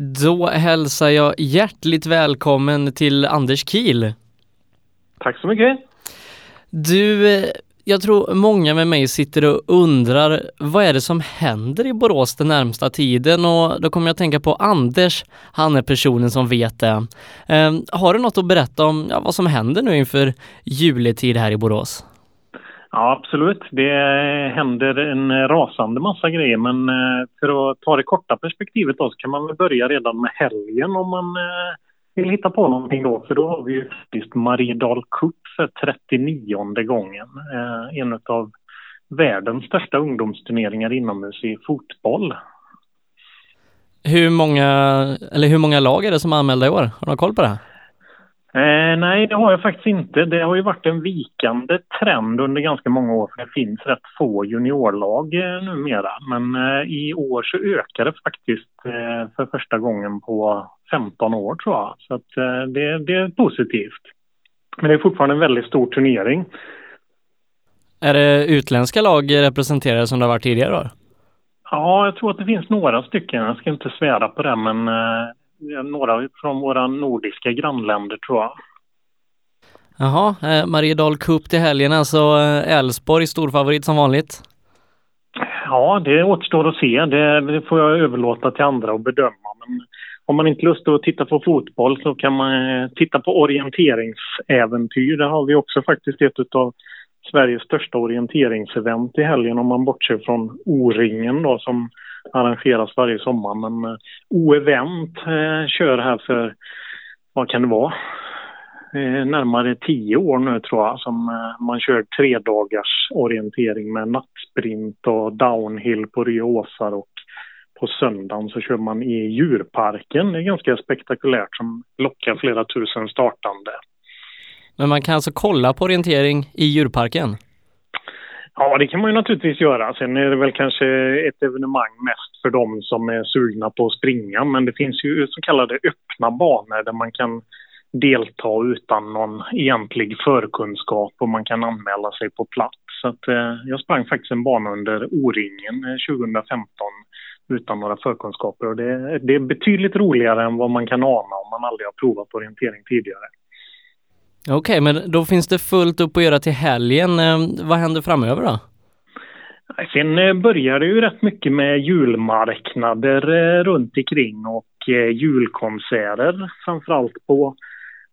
Då hälsar jag hjärtligt välkommen till Anders Kiel. Tack så mycket. Du, eh, jag tror många med mig sitter och undrar vad är det som händer i Borås den närmsta tiden och då kommer jag att tänka på Anders, han är personen som vet det. Eh, har du något att berätta om ja, vad som händer nu inför juletid här i Borås? Ja, absolut. Det händer en rasande massa grejer men eh, för att ta det korta perspektivet då så kan man väl börja redan med helgen om man eh, vill hitta på någonting då. För då har vi ju faktiskt Mariedal Cup för 39 gången. Eh, en av världens största ungdomsturneringar inomhus i fotboll. Hur många, eller hur många lag är det som är anmälda i år? Har du koll på det? Eh, nej, det har jag faktiskt inte. Det har ju varit en vikande trend under ganska många år. För det finns rätt få juniorlag eh, numera. Men eh, i år så ökar det faktiskt eh, för första gången på 15 år tror jag. Så att, eh, det, det är positivt. Men det är fortfarande en väldigt stor turnering. Är det utländska lag representerade som det har varit tidigare år? Ja, jag tror att det finns några stycken. Jag ska inte svära på det, men eh, några från våra nordiska grannländer tror jag. Jaha, eh, Mariedal Cup till helgen alltså eh, Elfsborg storfavorit som vanligt? Ja, det återstår att se. Det, det, får jag överlåta till andra att bedöma. Men om man inte lust att titta på fotboll så kan man eh, titta på orienteringsäventyr. Där har vi också faktiskt ett av Sveriges största orienteringsevent i helgen om man bortser från O-ringen då som arrangeras varje sommar. Men eh, O-event eh, kör här för, vad kan det vara, eh, närmare tio år nu tror jag som eh, man kör tre dagars orientering med nattsprint och downhill på Ryåsar och på söndagen så kör man i djurparken. Det är ganska spektakulärt som lockar flera tusen startande. Men man kan alltså kolla på orientering i djurparken? Ja, det kan man ju naturligtvis göra. Sen är det väl kanske ett evenemang mest för dem som är sugna på att springa. Men det finns ju så kallade öppna banor där man kan delta utan någon egentlig förkunskap och man kan anmäla sig på plats. Så att, eh, jag sprang faktiskt en bana under O-ringen eh, 2015 utan några förkunskaper och det, det är betydligt roligare än vad man kan ana om man aldrig har provat orientering tidigare. Okej, okay, men då finns det fullt upp att göra till helgen. Ehm, vad händer framöver då? Sen eh, börjar det ju rätt mycket med julmarknader eh, runt omkring och eh, julkonserter framförallt på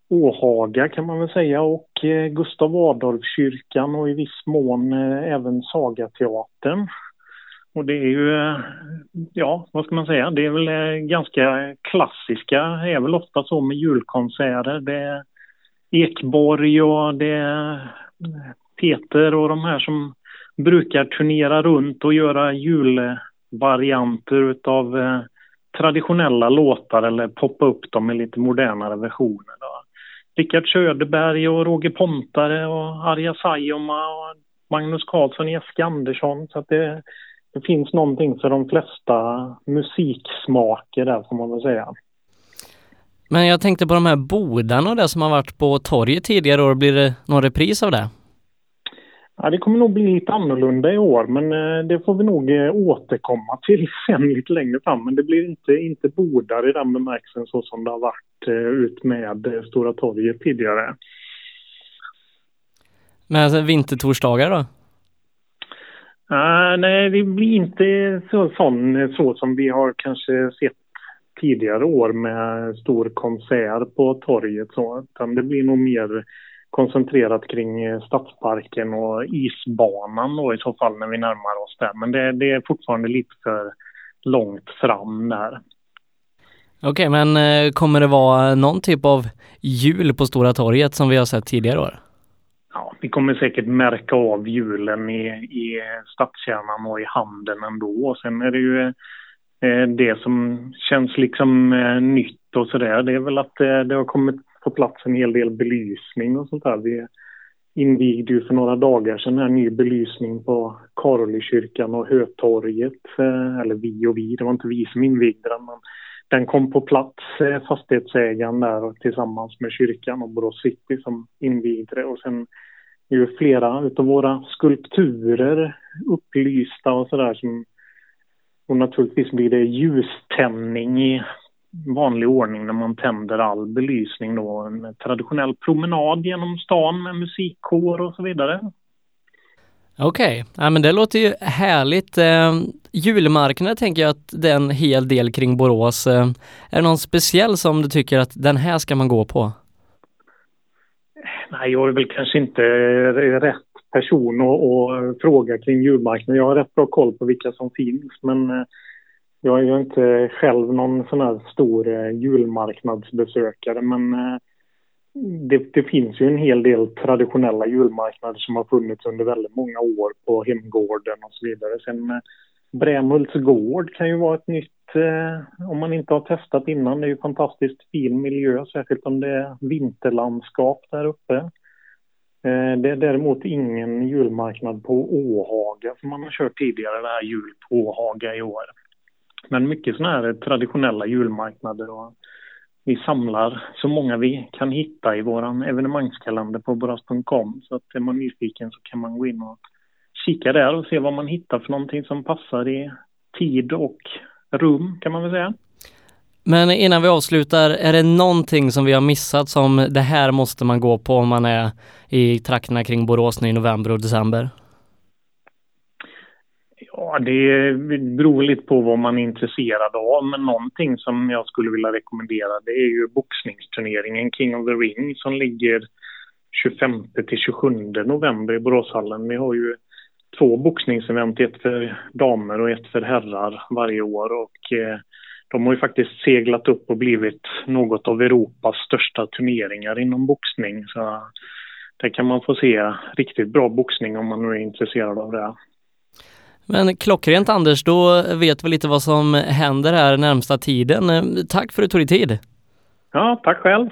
Åhaga kan man väl säga och Gustav Adolfskyrkan och i viss mån även Sagateatern. Och det är ju, ja vad ska man säga, det är väl ganska klassiska, det är väl ofta så med julkonserter. Det Ekborg och det är Peter och de här som brukar turnera runt och göra julvarianter utav eh, traditionella låtar eller poppa upp dem i lite modernare versioner. Rickard Söderberg och Roger Pontare och Arja Saijonmaa och Magnus Carlsson, Jessica Andersson. Så att det, det finns någonting för de flesta musiksmaker där får man väl säga. Men jag tänkte på de här bodarna och det som har varit på torget tidigare år. Blir det någon repris av det? Ja, det kommer nog bli lite annorlunda i år, men eh, det får vi nog eh, återkomma till sen lite längre fram. Men det blir inte, inte bodar i den bemärkelsen så som det har varit eh, ut med Stora torget tidigare. Men alltså vintertorsdagar då? Uh, nej, det blir inte så, sån, så som vi har kanske sett tidigare år med stor konsert på torget. Så, utan det blir nog mer koncentrerat kring Stadsparken och isbanan då i så fall när vi närmar oss där. Men det, det är fortfarande lite för långt fram där. Okej, okay, men eh, kommer det vara någon typ av jul på Stora torget som vi har sett tidigare år? Ja, vi kommer säkert märka av julen i, i stadskärnan och i handeln ändå. Sen är det ju Eh, Eh, det som känns liksom eh, nytt och sådär det är väl att eh, det har kommit på plats en hel del belysning och sånt där. Vi invigde ju för några dagar sedan en ny belysning på Karolykyrkan och Hötorget. Eller vi och vi, det var inte vi som invigde den men den kom på plats, fastighetsägaren där tillsammans med kyrkan och Borås City som invigde det och sen är ju flera av våra skulpturer upplysta och sådär som och naturligtvis blir det ljuständning i vanlig ordning när man tänder all belysning då. En traditionell promenad genom stan med musikkår och så vidare. Okej, okay. ja, men det låter ju härligt. Eh, julmarknaden tänker jag att det är en hel del kring Borås. Eh, är det någon speciell som du tycker att den här ska man gå på? Nej, jag är väl kanske inte rätt person och fråga kring julmarknaden. Jag har rätt bra koll på vilka som finns, men eh, jag är ju inte själv någon sån här stor eh, julmarknadsbesökare, men eh, det, det, finns ju en hel del traditionella julmarknader som har funnits under väldigt många år på Hemgården och så vidare. Sen Brämhults gård kan ju vara ett nytt, eh, om man inte har testat innan. Det är ju fantastiskt fin miljö, särskilt om det är vinterlandskap där uppe. Eh, det är däremot ingen julmarknad på Åhaga som man har kört tidigare, det här jul på Åhaga i år. Men mycket sådana här traditionella julmarknader och vi samlar så många vi kan hitta i vår evenemangskalender på boras.com så att är man nyfiken så kan man gå in och kika där och se vad man hittar för någonting som passar i tid och rum kan man väl säga. Men innan vi avslutar, är det någonting som vi har missat som det här måste man gå på om man är i trakterna kring Borås nu i november och december? Ja, det beror lite på vad man är intresserad av, men någonting som jag skulle vilja rekommendera det är ju boxningsturneringen King of the Ring som ligger 25 till 27 november i Boråshallen. Vi har ju två boxningsevent, ett för damer och ett för herrar varje år och eh, de har ju faktiskt seglat upp och blivit något av Europas största turneringar inom boxning. Så där kan man få se riktigt bra boxning om man nu är intresserad av det. Men klockrent Anders, då vet vi lite vad som händer här närmsta tiden. Tack för att du tog dig tid. Ja, tack själv.